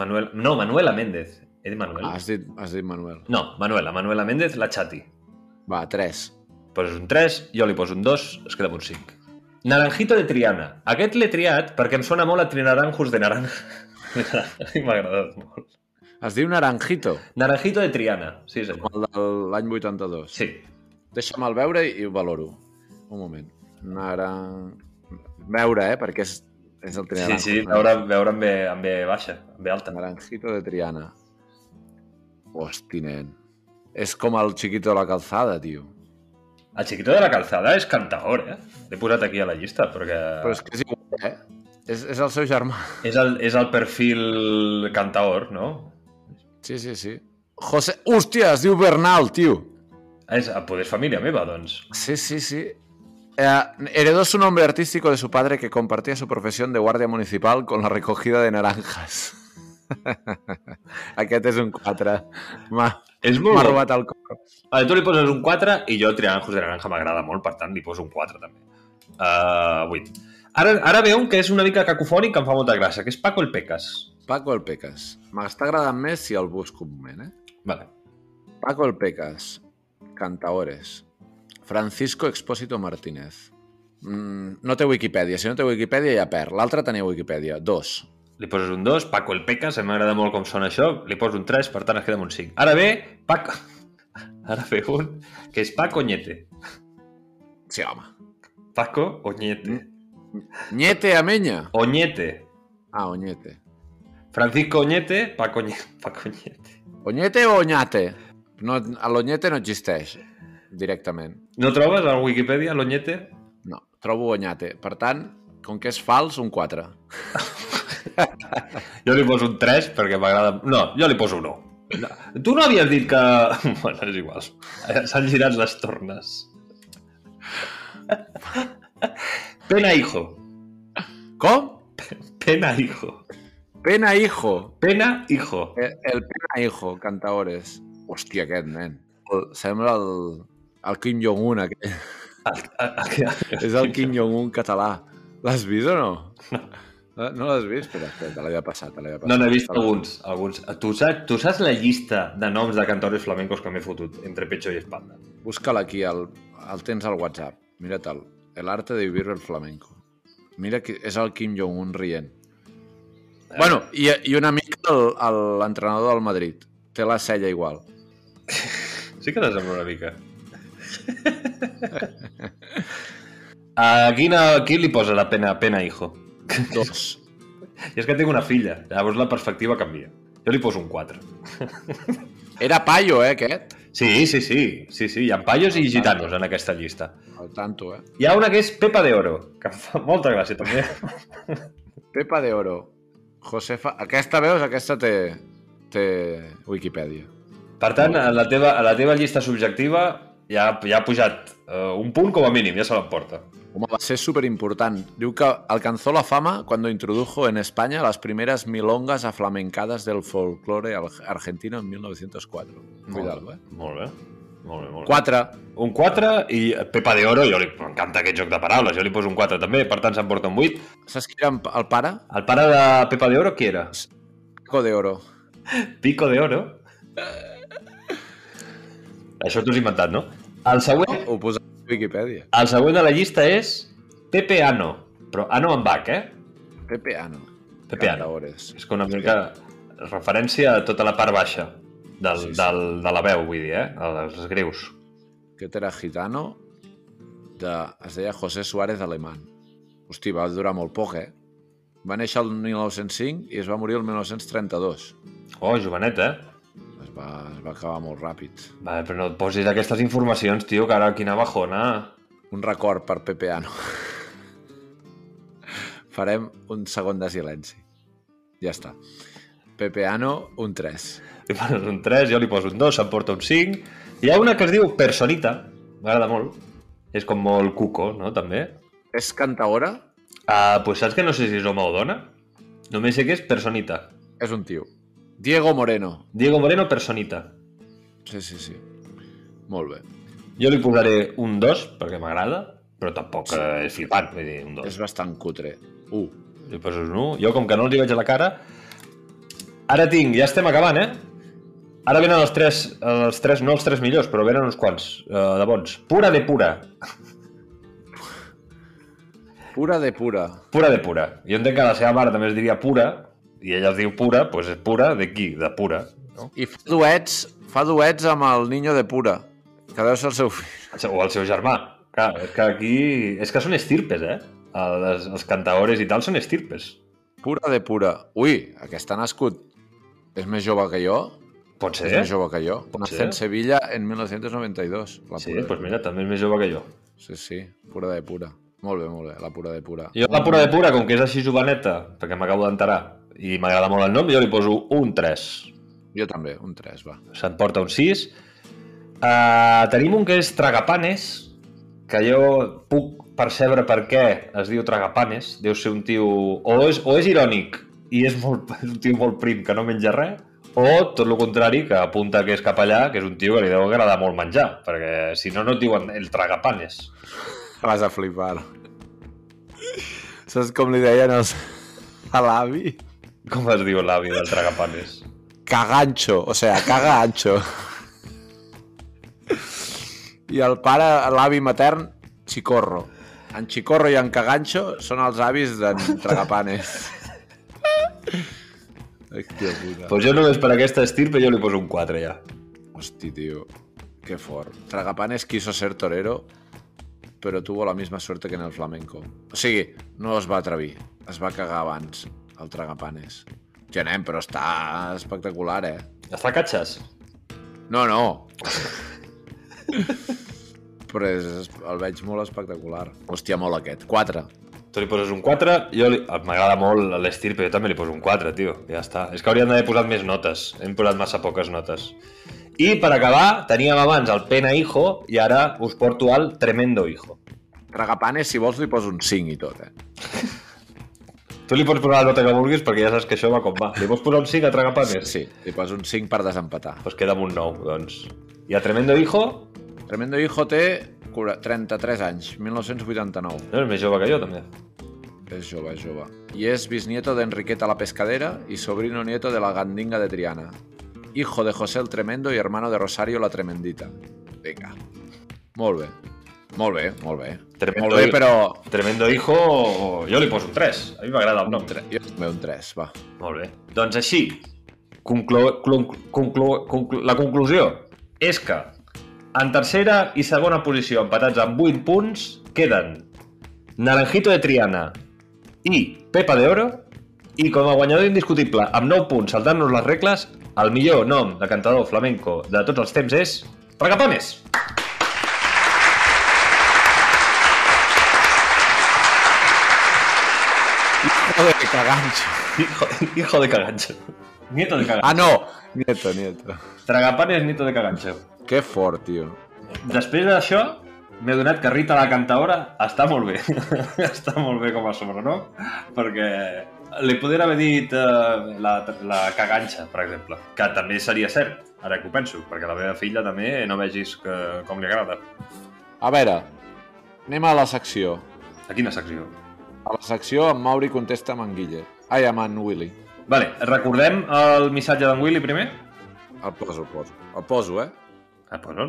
Manuel... No, Manuela Méndez. He dit Manuel? Ah, has dit, has dit Manuel. No, Manuela. Manuela Méndez, la Chati. Va, 3. Poses un 3, jo li poso un 2, es queda un 5. Naranjito de Triana. Aquest l'he triat perquè em sona molt a Trinaranjos de Naranja. m'ha agradat molt. Es diu Naranjito, Naranjito de Triana. Sí, senyor. com el de l'any 82. Sí. Deixa'm el veure i ho valoro. Un moment. Naran... Veure, eh? Perquè és, és el Sí, Triana. sí, veure, veure amb, B, amb B baixa, amb B alta. Naranjito de Triana. Hosti, nen. És com el chiquito de la calzada, tio. El Chiquito de la Calzada és cantaor, eh? L'he posat aquí a la llista, perquè Però és que és igual, eh? És, és el seu germà. és, el, és el perfil cantaor, no? Sí, sí, sí. José... Hòstia, es diu Bernal, tio. És, poder és família meva, doncs. Sí, sí, sí. Eh, heredó su nombre artístico de su padre que compartía su profesión de guardia municipal con la recogida de naranjas. Aquest és un 4. M'ha És m'ha robat el cor. Vale, tu li poses un 4 i jo Trianjos de Naranja m'agrada molt, per tant li poso un 4 també. Uh, 8. Ara, ara ve un que és una mica cacofònic que em fa molta gràcia, que és Paco el Pecas. Paco el Pecas. M'està agradant més si el busco un moment, eh? Vale. Paco el Pecas. Cantaores. Francisco Expósito Martínez. Mm, no té Wikipedia. Si no té Wikipedia ja perd. L'altre tenia Wikipedia. Dos. Li poses un 2, Paco el Pecas, m'agrada molt com sona això, li poso un 3, per tant es queda un 5. Ara ve Paco... Ara ve un que és Paco Ñete. Sí, home. Paco Oñete. Ñete Amenya. Oñete. Ah, Oñete. Francisco Oñete, Paco. Paco Ñete. Oñete o Oñate? No, a l'Oñete no existeix directament. No trobes a Wikipedia l'Oñete? No, trobo Oñate. Per tant, com que és fals, un 4. Jo li poso un 3 perquè m'agrada... No, jo li poso un 1. No. Tu no havies dit que... Bueno, és igual. S'han girat les tornes. Pena hijo. Com? Pena hijo. Pena Hijo. Pena hijo. El, el Pena Hijo, cantaores. Hòstia, aquest, nen. El, sembla el, el Kim Jong-un, aquest. És el Kim Jong-un català. L'has vist o no? No. No l'has vist? Espera, espera, te l'havia passat, te l'havia passat. No, n'he vist alguns. alguns. Tu, saps, tu saps la llista de noms de cantadores flamencos que m'he fotut entre pecho i espalda? Busca-la aquí, el, el tens al WhatsApp. Mira't-el. El arte de vivir el flamenco. Mira que és el Kim Jong-un rient. Bueno, i, i una mica l'entrenador del Madrid. Té la cella igual. Sí que t'assembla una mica. A quina, qui li posa la pena, pena hijo? Dos. I és que tinc una filla, llavors la perspectiva canvia. Jo li poso un 4. Era paio, eh, aquest? Sí, sí, sí, sí, sí, hi ha paios i gitanos en aquesta llista. Al tanto, eh? Hi ha una que és Pepa de Oro, que em fa molta gràcia també. Pepa de Oro. Josefa... Aquesta, veus? Aquesta té, té Wikipedia. Per tant, a la teva, a la teva llista subjectiva ja, ja ha pujat uh, un punt com a mínim, ja se l'emporta. Home, va ser superimportant. Diu que alcanzó la fama cuando introdujo en España las primeras milongas aflamencadas del folclore argentino en 1904. Cuidado, eh? Molt bé. Molt bé, molt bé. 4. Un 4 i Pepa de Oro, jo li m'encanta aquest joc de paraules, jo li poso un 4 també, per tant s'emporta un 8. Saps qui era el pare? El pare de Pepa de Oro qui era? Pico de Oro. Pico de Oro? Això t'ho has inventat, no? El següent, Ho posa a Wikipedia. el següent de la llista és Pepe Ano, però Ano amb H, eh? Pepe Ano. Pepe Ano. És que una mica referència a tota la part baixa del, Sí, sí. del, de la veu, vull dir, eh? Els greus. Aquest era gitano de... es deia José Suárez Alemán. Hosti, va durar molt poc, eh? Va néixer el 1905 i es va morir el 1932. Oh, jovenet, eh? Va, es va acabar molt ràpid. Vale, però no et posis aquestes informacions, tio, que ara quina bajona. Un record per Pepe Ano. Farem un segon de silenci. Ja està. Pepe Ano, un 3. Li poses un 3, jo li poso un 2, s'emporta un 5. Hi ha una que es diu Personita, m'agrada molt. És com molt cuco, no, també? És cantaora? Ah, pues saps que no sé si és home o dona? Només sé que és Personita. És un tio. Diego Moreno. Diego Moreno, Personita. Sí, sí, sí. Molt bé. Jo li posaré un 2, perquè m'agrada, però tampoc sí. és flipant, vull dir, un 2. És bastant cutre. Uh, Li poses un 1. Jo, com que no els hi veig a la cara... Ara tinc, ja estem acabant, eh? Ara venen els tres, els tres no els tres millors, però venen uns quants, uh, de bons. Pura de pura. pura de pura. Pura de pura. Jo entenc que la seva mare també es diria pura, i ella es diu pura, doncs és pura de qui? De pura. No? I fa duets, fa duets amb el niño de pura, que deu ser el seu fill. O el seu germà. Clar, és que aquí... És que són estirpes, eh? Els, els cantaores i tal són estirpes. Pura de pura. Ui, aquest ha nascut. És més jove que jo? Pot ser, És més jove que jo. Pot ser. en Sevilla en 1992. La Sí, doncs pues mira, també és més jove que jo. Sí, sí, pura de pura. Molt bé, molt bé, la pura de pura. Jo la pura de pura, com que és així joveneta, perquè m'acabo d'enterar, i m'agrada molt el nom, jo li poso un 3. Jo també, un 3, va. Se'n porta un 6. Uh, tenim un que és Tragapanes, que jo puc percebre per què es diu Tragapanes. Deu ser un tio... O és, o és irònic i és, molt, és un tio molt prim que no menja res, o tot el contrari, que apunta que és cap allà, que és un tio que li deu agradar molt menjar, perquè si no, no et diuen el Tragapanes. Vas a flipar. Saps com li deien els... a l'avi? Com es diu l'avi del Tragapanes? Cagancho, o sea, caga ancho. I el pare, l'avi matern, Chicorro. En Chicorro i en Cagancho són els avis d'en Tragapanes. Ai, tia puta. Pues jo només per aquesta estirpe jo li poso un 4 ja. Hosti, tío. Qué fort. Tragapanes quiso ser torero, pero tuvo la misma suerte que en el flamenco. O sigui, no es va atrevir. Es va cagar abans, el Tragapanes. Hòstia, nen, però està espectacular, eh? Està catxes? No, no. però és, el veig molt espectacular. Hòstia, molt aquest. 4. Tu li poses un 4, jo li... m'agrada molt l'estil, però jo també li poso un 4, tio. Ja està. És que hauríem d'haver posat més notes. Hem posat massa poques notes. I per acabar, teníem abans el Pena Hijo i ara us porto al Tremendo Hijo. Tragapanes, si vols, li poso un 5 i tot, eh? Tu li pots posar la nota que vulguis perquè ja saps que això va com va. Li pots posar un 5 a Tragapanes? Sí, li poso un 5 per desempatar. Doncs queda amb un 9, doncs. I a Tremendo Hijo, Tremendo Hijo té cura- 33 anys, 1989. no és més jove que jo, també. És jove, és jove. I és bisnieto de Enriqueta la Pescadera y sobrino nieto de la Gandinga de Triana. Hijo de José el Tremendo y hermano de Rosario la Tremendita. Vinga. Molt bé. Molt bé, molt bé. Tremendo molt bé, però... Tremendo Hijo, jo li poso un 3. A mi m'agrada el nom. Jo també un 3, va. Molt bé. Doncs així, conclu... Conclu... Conclu... Conclu... la conclusió és que en tercera i segona posició, empatats amb 8 punts, queden Naranjito de Triana i Pepa de Oro, i com a guanyador indiscutible, amb 9 punts, saltant-nos les regles, el millor nom de cantador flamenco de tots els temps és Tragapanes! Joder, que cagancho. Hijo, hijo de cagancho. Nieto de cagancho. Ah, no! Nieto, nieto. Tragapanes, nieto de cagancho. Que fort, tio. Després d'això, m'he donat que Rita la cantaora està molt bé. està molt bé com a sobrenom, perquè li podria haver dit eh, la, la caganxa, per exemple, que també seria cert, ara que ho penso, perquè la meva filla també no vegis que, com li agrada. A veure, anem a la secció. A quina secció? A la secció en Mauri contesta amb en Guille. Ai, amb en Willy. Vale, recordem el missatge d'en Willy primer? El poso, el poso. El poso, eh? Ah, pues no.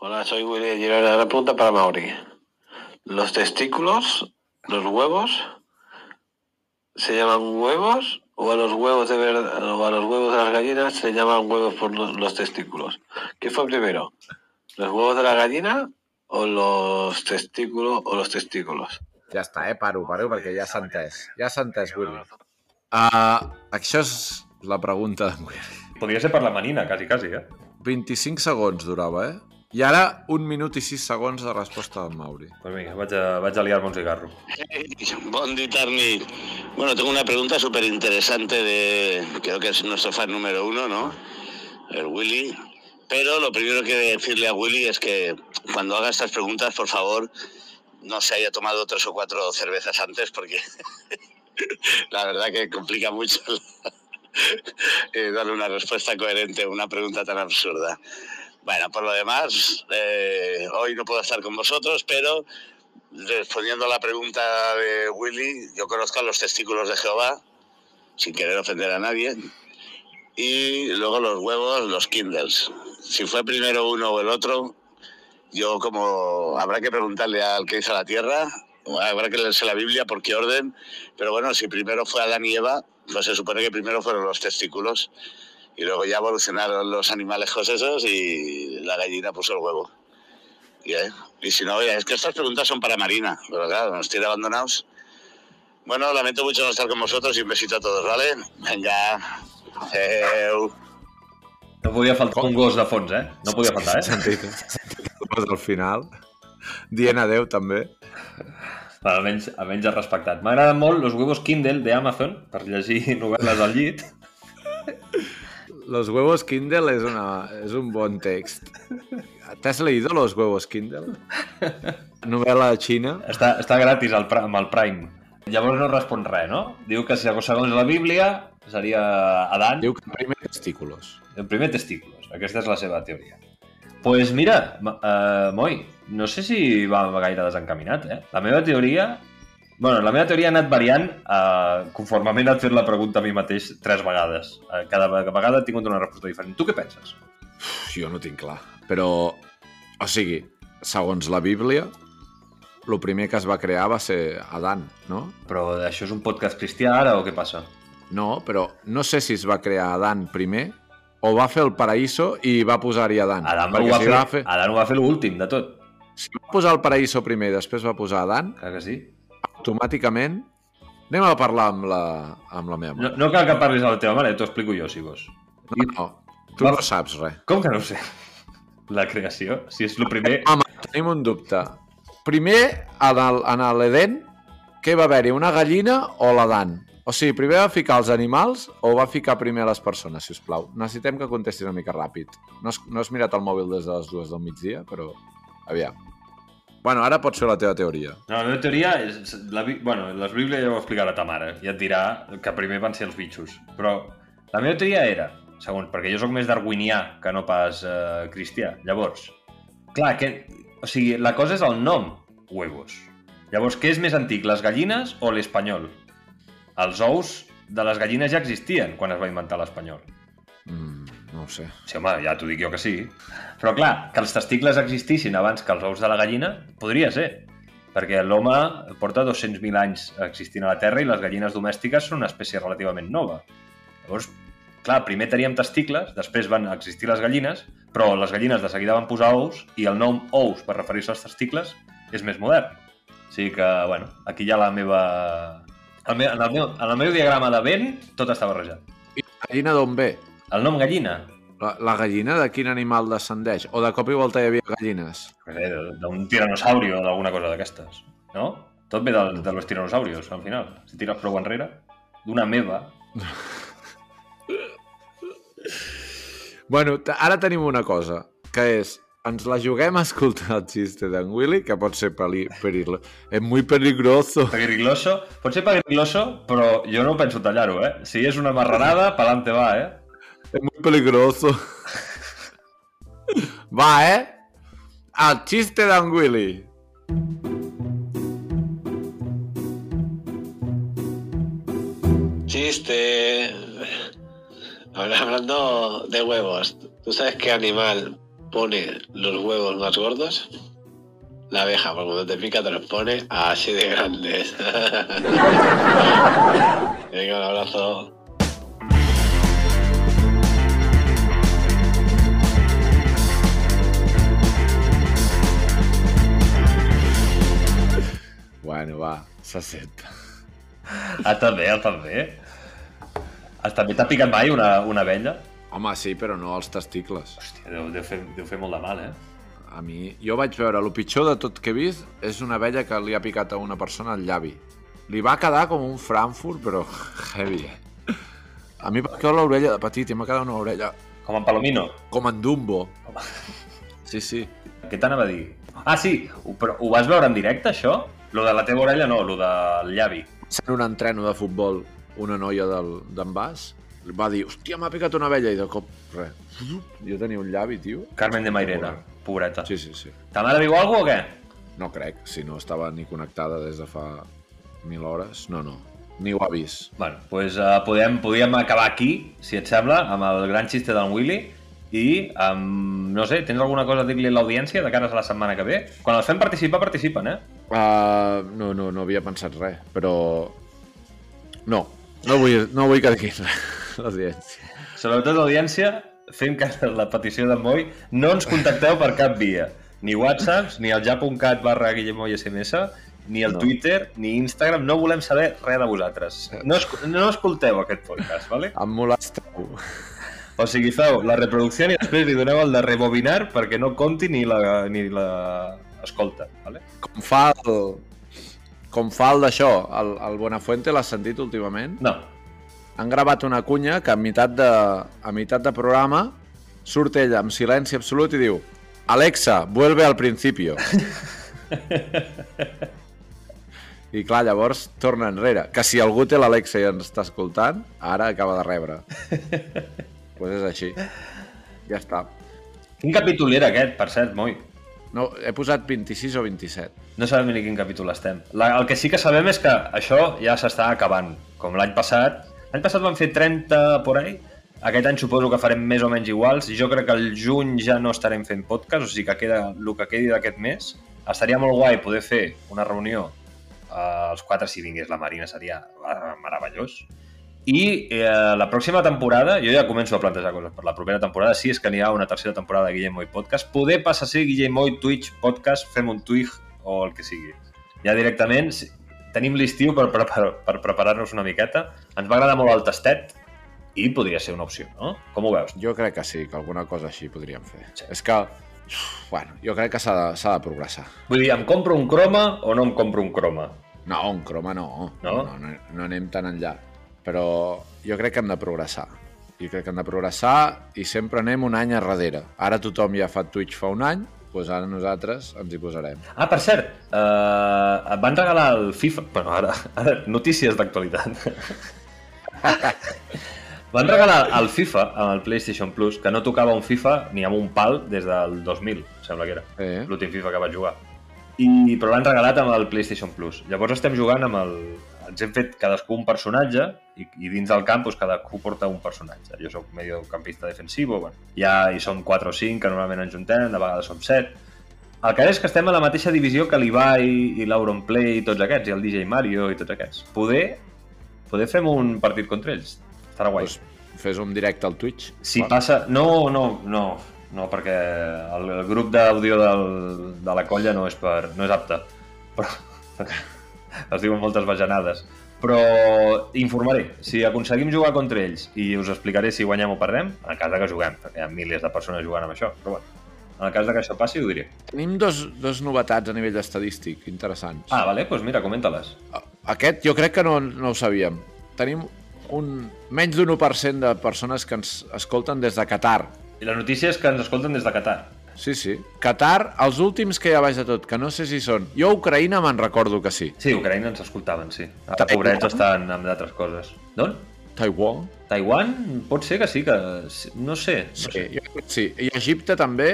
Hola, soy Willy de Girona. Una pregunta para Mauri. ¿Los testículos, los huevos, se llaman huevos o a los huevos de verdad, o a los huevos de las gallinas se llaman huevos por los, los testículos? ¿Qué fue primero? ¿Los huevos de la gallina o los testículos o los testículos? Ja està, eh? Paro, paro, perquè ja s'ha entès. Ja s'ha entès, Willy. Uh, això és la pregunta d'en Willy. Podria ser per la manina, quasi, quasi, eh? 25 segons durava, eh? I ara, un minut i 6 segons de resposta del Mauri. Pues vinga, vaig a, vaig a liar-me un cigarro. Bondi Tarni. Bueno, tengo una pregunta súper interesante de, creo que es nuestro fan número uno, ¿no? El Willy. Pero lo primero que decirle a Willy es que cuando haga estas preguntas, por favor, no se haya tomado tres o cuatro cervezas antes, porque la verdad que complica mucho eh, darle una respuesta coherente a una pregunta tan absurda. Bueno, por lo demás, eh, hoy no puedo estar con vosotros, pero respondiendo a la pregunta de Willy, yo conozco a los testículos de Jehová, sin querer ofender a nadie, y luego los huevos, los Kindles. Si fue primero uno o el otro, yo como habrá que preguntarle al que hizo la tierra, habrá que leerse la Biblia por qué orden, pero bueno, si primero fue Adán y Eva, pues se supone que primero fueron los testículos y luego ya evolucionaron los animalejos esos y la gallina puso el huevo. Y, eh, y si no, oye, es que estas preguntas son para Marina, pero claro, nos tiene abandonados. Bueno, lamento mucho no estar con vosotros y un besito a todos, ¿vale? Venga. Adeu. No podia faltar un gos de fons, eh? No podia faltar, eh? Sentit, sentit posa al final. Dient adeu, també. Però almenys, almenys has respectat. M'agraden molt los huevos Kindle de Amazon per llegir novel·les al llit. Los huevos Kindle és, una, és un bon text. ¿T'has leído Los huevos Kindle? Novel·la xina. Està, està gratis al, amb el Prime. Llavors no respon res, no? Diu que segons segons la Bíblia seria Adán Diu que primer testículos. el primer testículos. Aquesta és la seva teoria. Pues mira, uh, Moi, no sé si va gaire desencaminat, eh? La meva teoria... Bueno, la meva teoria ha anat variant uh, conforme m'he anat fent la pregunta a mi mateix tres vegades. Uh, cada vegada he tingut una resposta diferent. Tu què penses? Uf, jo no tinc clar. Però, o sigui, segons la Bíblia, el primer que es va crear va ser Adán, no? Però això és un podcast cristià ara o què passa? No, però no sé si es va crear Adán primer o va fer el paraíso i va posar-hi Adán. Adam ho va si fer, va, fer, Adam ho va fer l'últim de tot. si va posar el paraíso primer i després va posar Adán, Clar que sí. automàticament anem a parlar amb la, amb la meva No, mare. no cal que parlis a la teva mare, t'ho explico jo, si vols. No, no, tu Va- no saps res. Com que no sé? La creació, si és el primer... Mama, tenim un dubte. Primer, en l'Eden, què va haver-hi, una gallina o l'Adan? O sigui, primer va ficar els animals o va ficar primer les persones, si us plau? Necessitem que contestis una mica ràpid. No has, no has mirat el mòbil des de les dues del migdia, però... Aviam. Bueno, ara pots fer la teva teoria. No, la meva teoria és... La, bueno, les Bíblies ja ho explicarà ta mare. I et dirà que primer van ser els bitxos. Però la meva teoria era, segons, perquè jo sóc més darwinià que no pas eh, cristià. Llavors, clar, que, o sigui, la cosa és el nom, huevos. Llavors, què és més antic, les gallines o l'espanyol? Els ous de les gallines ja existien quan es va inventar l'espanyol. Mm, no ho sé. Sí, home, ja t'ho dic jo que sí. Però clar, que els testicles existissin abans que els ous de la gallina, podria ser. Perquè l'home porta 200.000 anys existint a la Terra i les gallines domèstiques són una espècie relativament nova. Llavors, clar, primer teníem testicles, després van existir les gallines, però les gallines de seguida van posar ous i el nom ous per referir-se als testicles és més modern. O sigui que, bueno, aquí hi ha la meva... El meu, en, el meu, en el meu diagrama de vent tot està barrejat. La gallina d'on ve? El nom gallina, La, la gallina de quin animal descendeix? O de cop i volta hi havia gallines? sé, d'un tiranosauri o d'alguna cosa d'aquestes, no? Tot ve del, de los tiranosaurios, al final. Si tires prou enrere, d'una meva. Bueno, ara tenim una cosa, que és ens la juguem a escoltar el xiste d'en Willy, que pot ser peril, és muy peligroso. Pegriloso, pot ser pegriloso, però jo no penso tallar-ho, eh? Si és una marranada, pa'lante va, eh? Es muy peligroso. Va, eh? El xiste d'en Willy. Chiste. Ahora hablando de huevos, ¿tú sabes qué animal pone los huevos más gordos? La abeja, porque cuando te pica te los pone así de grandes. Venga, un abrazo. Bueno, va, s'accepta. Ah, també, també. Ah, també t'ha picat mai una, una abella? Home, sí, però no als testicles. Hòstia, deu, deu, fer, deu fer molt de mal, eh? A mi, jo vaig veure, el pitjor de tot que he vist és una abella que li ha picat a una persona al llavi. Li va quedar com un Frankfurt, però heavy, eh? A mi perquè l'orella de petit i m'ha quedat una orella Com en Palomino. com en Dumbo. Sí, sí. Què t'anava a dir? Ah, sí, però ho vas veure en directe, això? Lo de la teva orella no, lo del llavi. Sent un entreno de futbol, una noia d'en Bas va dir, hòstia, m'ha picat una abella, i de cop, res. Jo tenia un llavi, tio. Carmen de Mairena, pobreta. Sí, sí, sí. Ta mare viu alguna o què? No crec, si no estava ni connectada des de fa mil hores. No, no, ni ho ha vist. Bueno, doncs pues, uh, podem, podríem acabar aquí, si et sembla, amb el gran xiste d'en Willy i, um, no sé, tens alguna cosa a dir-li a l'audiència de cara a la setmana que ve? Quan els fem participar, participen, eh? Uh, no, no, no havia pensat res, però... No, no vull, no vull que diguin res, l'audiència. Sobretot l'audiència, fent cas de la petició d'en Moi, no ens contacteu per cap via. Ni whatsapps, ni el ja.cat barra Guillemoi SMS, ni el No. Twitter, ni Instagram. No volem saber res de vosaltres. No, escu no escolteu aquest podcast, ¿vale? Em molesteu. O sigui, feu la reproducció i després li doneu el de rebobinar perquè no compti ni la, ni la escolta, ¿vale? Com fa el... Com fa el d'això, el, el Buenafuente, l'has sentit últimament? No. Han gravat una cunya que a meitat de, a meitat de programa surt ella amb silenci absolut i diu Alexa, vuelve al principio. I clar, llavors torna enrere. Que si algú té l'Alexa i ens està escoltant, ara acaba de rebre. Doncs pues és així. Ja està. Quin capítol era aquest, per cert, Moi? No, he posat 26 o 27. No sabem ni quin capítol estem. La, el que sí que sabem és que això ja s'està acabant. Com l'any passat. L'any passat vam fer 30 por ahí. Aquest any suposo que farem més o menys iguals. Jo crec que al juny ja no estarem fent podcast, o sigui que queda el que quedi d'aquest mes. Estaria molt guai poder fer una reunió eh, els quatre si vingués la Marina, seria eh, meravellós. I eh, la pròxima temporada, jo ja començo a plantejar coses per la propera temporada, si és que n'hi ha una tercera temporada de Guillem Moy Podcast, poder passar a ser Guillem Moy Twitch Podcast, fem un Twig o el que sigui. Ja directament, tenim l'estiu per, per, per, per preparar-nos una miqueta. Ens va agradar molt el tastet i podria ser una opció, no? Com ho veus? Jo crec que sí, que alguna cosa així podríem fer. És que Bueno, jo crec que s'ha de, de progressar. Vull dir, em compro un croma o no em compro un croma? No, un croma no. No? No, no, no anem tan enllà. Però jo crec que hem de progressar. Jo crec que hem de progressar i sempre anem un any a darrere. Ara tothom ja fa Twitch fa un any, doncs ara nosaltres ens hi posarem. Ah, per cert, uh, et van regalar el FIFA... Bueno, ara, ara notícies d'actualitat. van regalar el FIFA amb el PlayStation Plus, que no tocava un FIFA ni amb un pal des del 2000, sembla que era. Eh? L'últim FIFA que vaig jugar. I, però l'han regalat amb el PlayStation Plus. Llavors estem jugant amb el... Ens hem fet cadascú un personatge i, i dins del camp doncs, cadascú porta un personatge. Jo sóc mediocampista defensivo, bueno, ja hi som 4 o 5 que normalment ens juntem, de vegades som 7. El que és que estem a la mateixa divisió que l'Ibai i l'Auronplay i tots aquests, i el DJ Mario i tots aquests. Poder, poder fem un partit contra ells. Estarà guai. Pues fes un directe al Twitch. Si Va. passa... No, no, no, no, perquè el, el grup d'àudio de la colla no és, per, no és apte. Però, es diuen moltes bajanades. Però informaré. Si aconseguim jugar contra ells i us explicaré si guanyem o perdem, en cas de que juguem, perquè hi ha milers de persones jugant amb això. Però bueno, en el cas de que això passi ho diré. Tenim dos, dos novetats a nivell estadístic interessants. Ah, vale, doncs mira, comenta-les. Aquest jo crec que no, no ho sabíem. Tenim un, menys d'un 1% de persones que ens escolten des de Qatar. I la notícia és que ens escolten des de Qatar. Sí, sí. Qatar, els últims que hi ha baix de tot, que no sé si són... Jo a Ucraïna me'n recordo que sí. Sí, Ucraïna ens escoltaven, sí. Ara, Taiwan? pobrets, estan amb d'altres coses. D'on? Taiwan? Taiwan? Pot ser que sí, que... No sé. No Sí, sé. jo sí. I Egipte també.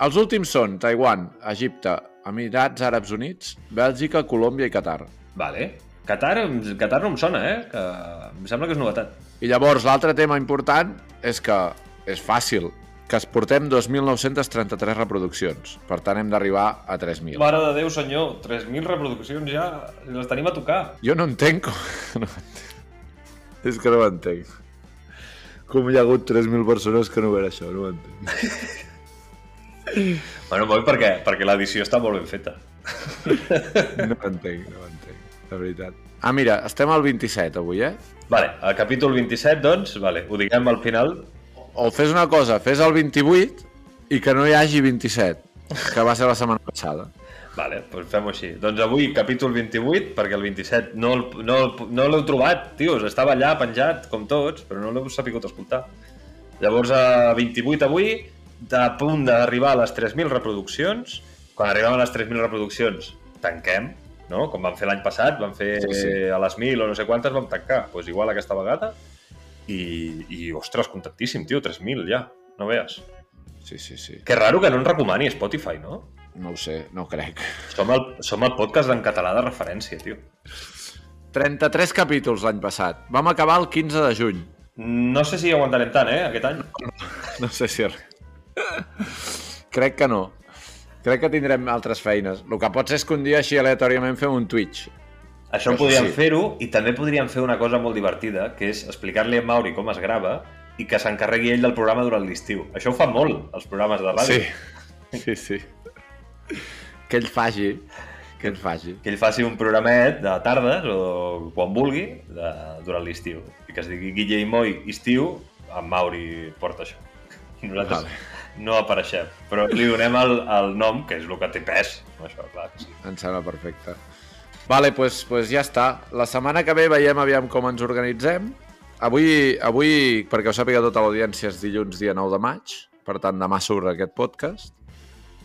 Els últims són Taiwan, Egipte, Emirats Àrabs Units, Bèlgica, Colòmbia i Qatar. Vale. Qatar, Qatar no em sona, eh? Que em sembla que és novetat. I llavors l'altre tema important és que és fàcil, que es portem 2.933 reproduccions. Per tant, hem d'arribar a 3.000. Mare de Déu, senyor, 3.000 reproduccions ja, les tenim a tocar. Jo no entenc com... No entenc. És que no ho entenc. Com hi ha hagut 3.000 persones que no veuen això, no ho entenc. Bueno, molt perquè, perquè l'edició està molt ben feta. No ho entenc, no ho entenc, de veritat. Ah, mira, estem al 27 avui, eh? Vale, el capítol 27, doncs, vale, ho diguem al final. O fes una cosa, fes el 28 i que no hi hagi 27, que va ser la setmana passada. Vale, doncs fem-ho així. Doncs avui, capítol 28, perquè el 27 no, el- no, no l'heu trobat, tios. Estava allà penjat, com tots, però no l'heu sapigut escoltar. Llavors, a 28 avui, de punt d'arribar a les 3.000 reproduccions. Quan arribem a les 3.000 reproduccions, tanquem, no? Com vam fer l'any passat, vam fer Sí, sí. a les 1.000 o no sé quantes, vam tancar. Doncs pues igual aquesta vegada. I, i ostres, contentíssim, tio, 3.000 ja, no veus. Sí, sí, sí. Que raro que no ens recomani Spotify, no? No ho sé, no ho crec. Som el, som el podcast en català de referència, tio. 33 capítols l'any passat. Vam acabar el 15 de juny. No sé si aguantarem tant, eh, aquest any. No sé si... crec que no. Crec que tindrem altres feines. El que pot ser és que un dia així aleatòriament fem un Twitch. Això Això podríem sí. fer-ho i també podríem fer una cosa molt divertida, que és explicar-li a Mauri com es grava i que s'encarregui ell del programa durant l'estiu. Això ho fan molt, els programes de ràdio. Sí, sí, sí. Que ell faci, que ell faci. Que ell faci un programet de tardes o quan vulgui de, durant l'estiu. I que es digui Guille i Moi estiu, en Mauri porta això. I nosaltres Vale. no apareixem. Però li donem el, el nom, que és el que té pes. Això, clar, sí. Em sembla perfecte. Vale, pues, pues ja està. La setmana que ve veiem aviam com ens organitzem. Avui, avui perquè ho sàpiga tota l'audiència, és dilluns dia 9 de maig. Per tant, demà surt aquest podcast.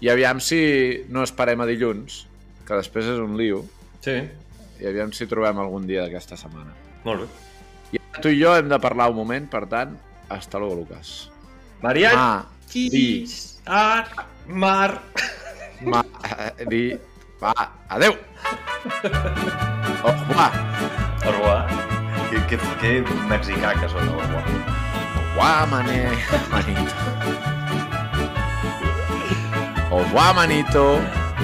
I aviam si no esperem a dilluns, que després és un lío, Sí, i aviam si trobem algun dia d'aquesta setmana. molt bé. I tu i jo hem de parlar un moment, per tant, hasta luego, Lucas. Marian, Ma, di, Ar, Mar... ma, di, va, adeu! Au revoir! Au revoir. Que, que, que mexicà que són, au revoir. Au revoir, mané, manito. Au revoir, manito.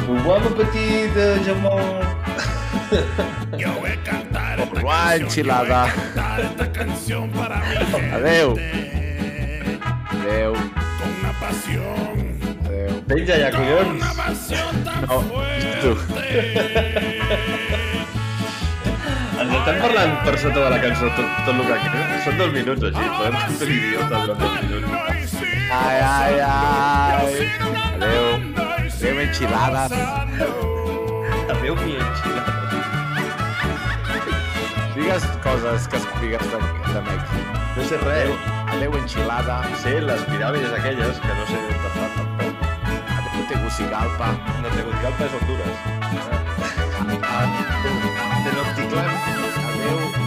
Au revoir, mon petit jamón. Au revoir, enchilada. Adeu. Adeu. Adeu. Penja ja, collons. No, tu. Ens estem parlant per sota de la cançó tot, tot el que queda. Són dos minuts, així. Podem fer l'idiota durant dos minuts. Ai, ai, ai. Adéu. Adéu, enxilades. Adéu, mi enxilada. Digues coses que digues de, de Mèxic. No sé res. Adéu, enxilada. Sé les piràmides aquelles, que no sé on estan Tegucigalpa. No, Tegucigalpa és Honduras. Tenochtitlan, adeu.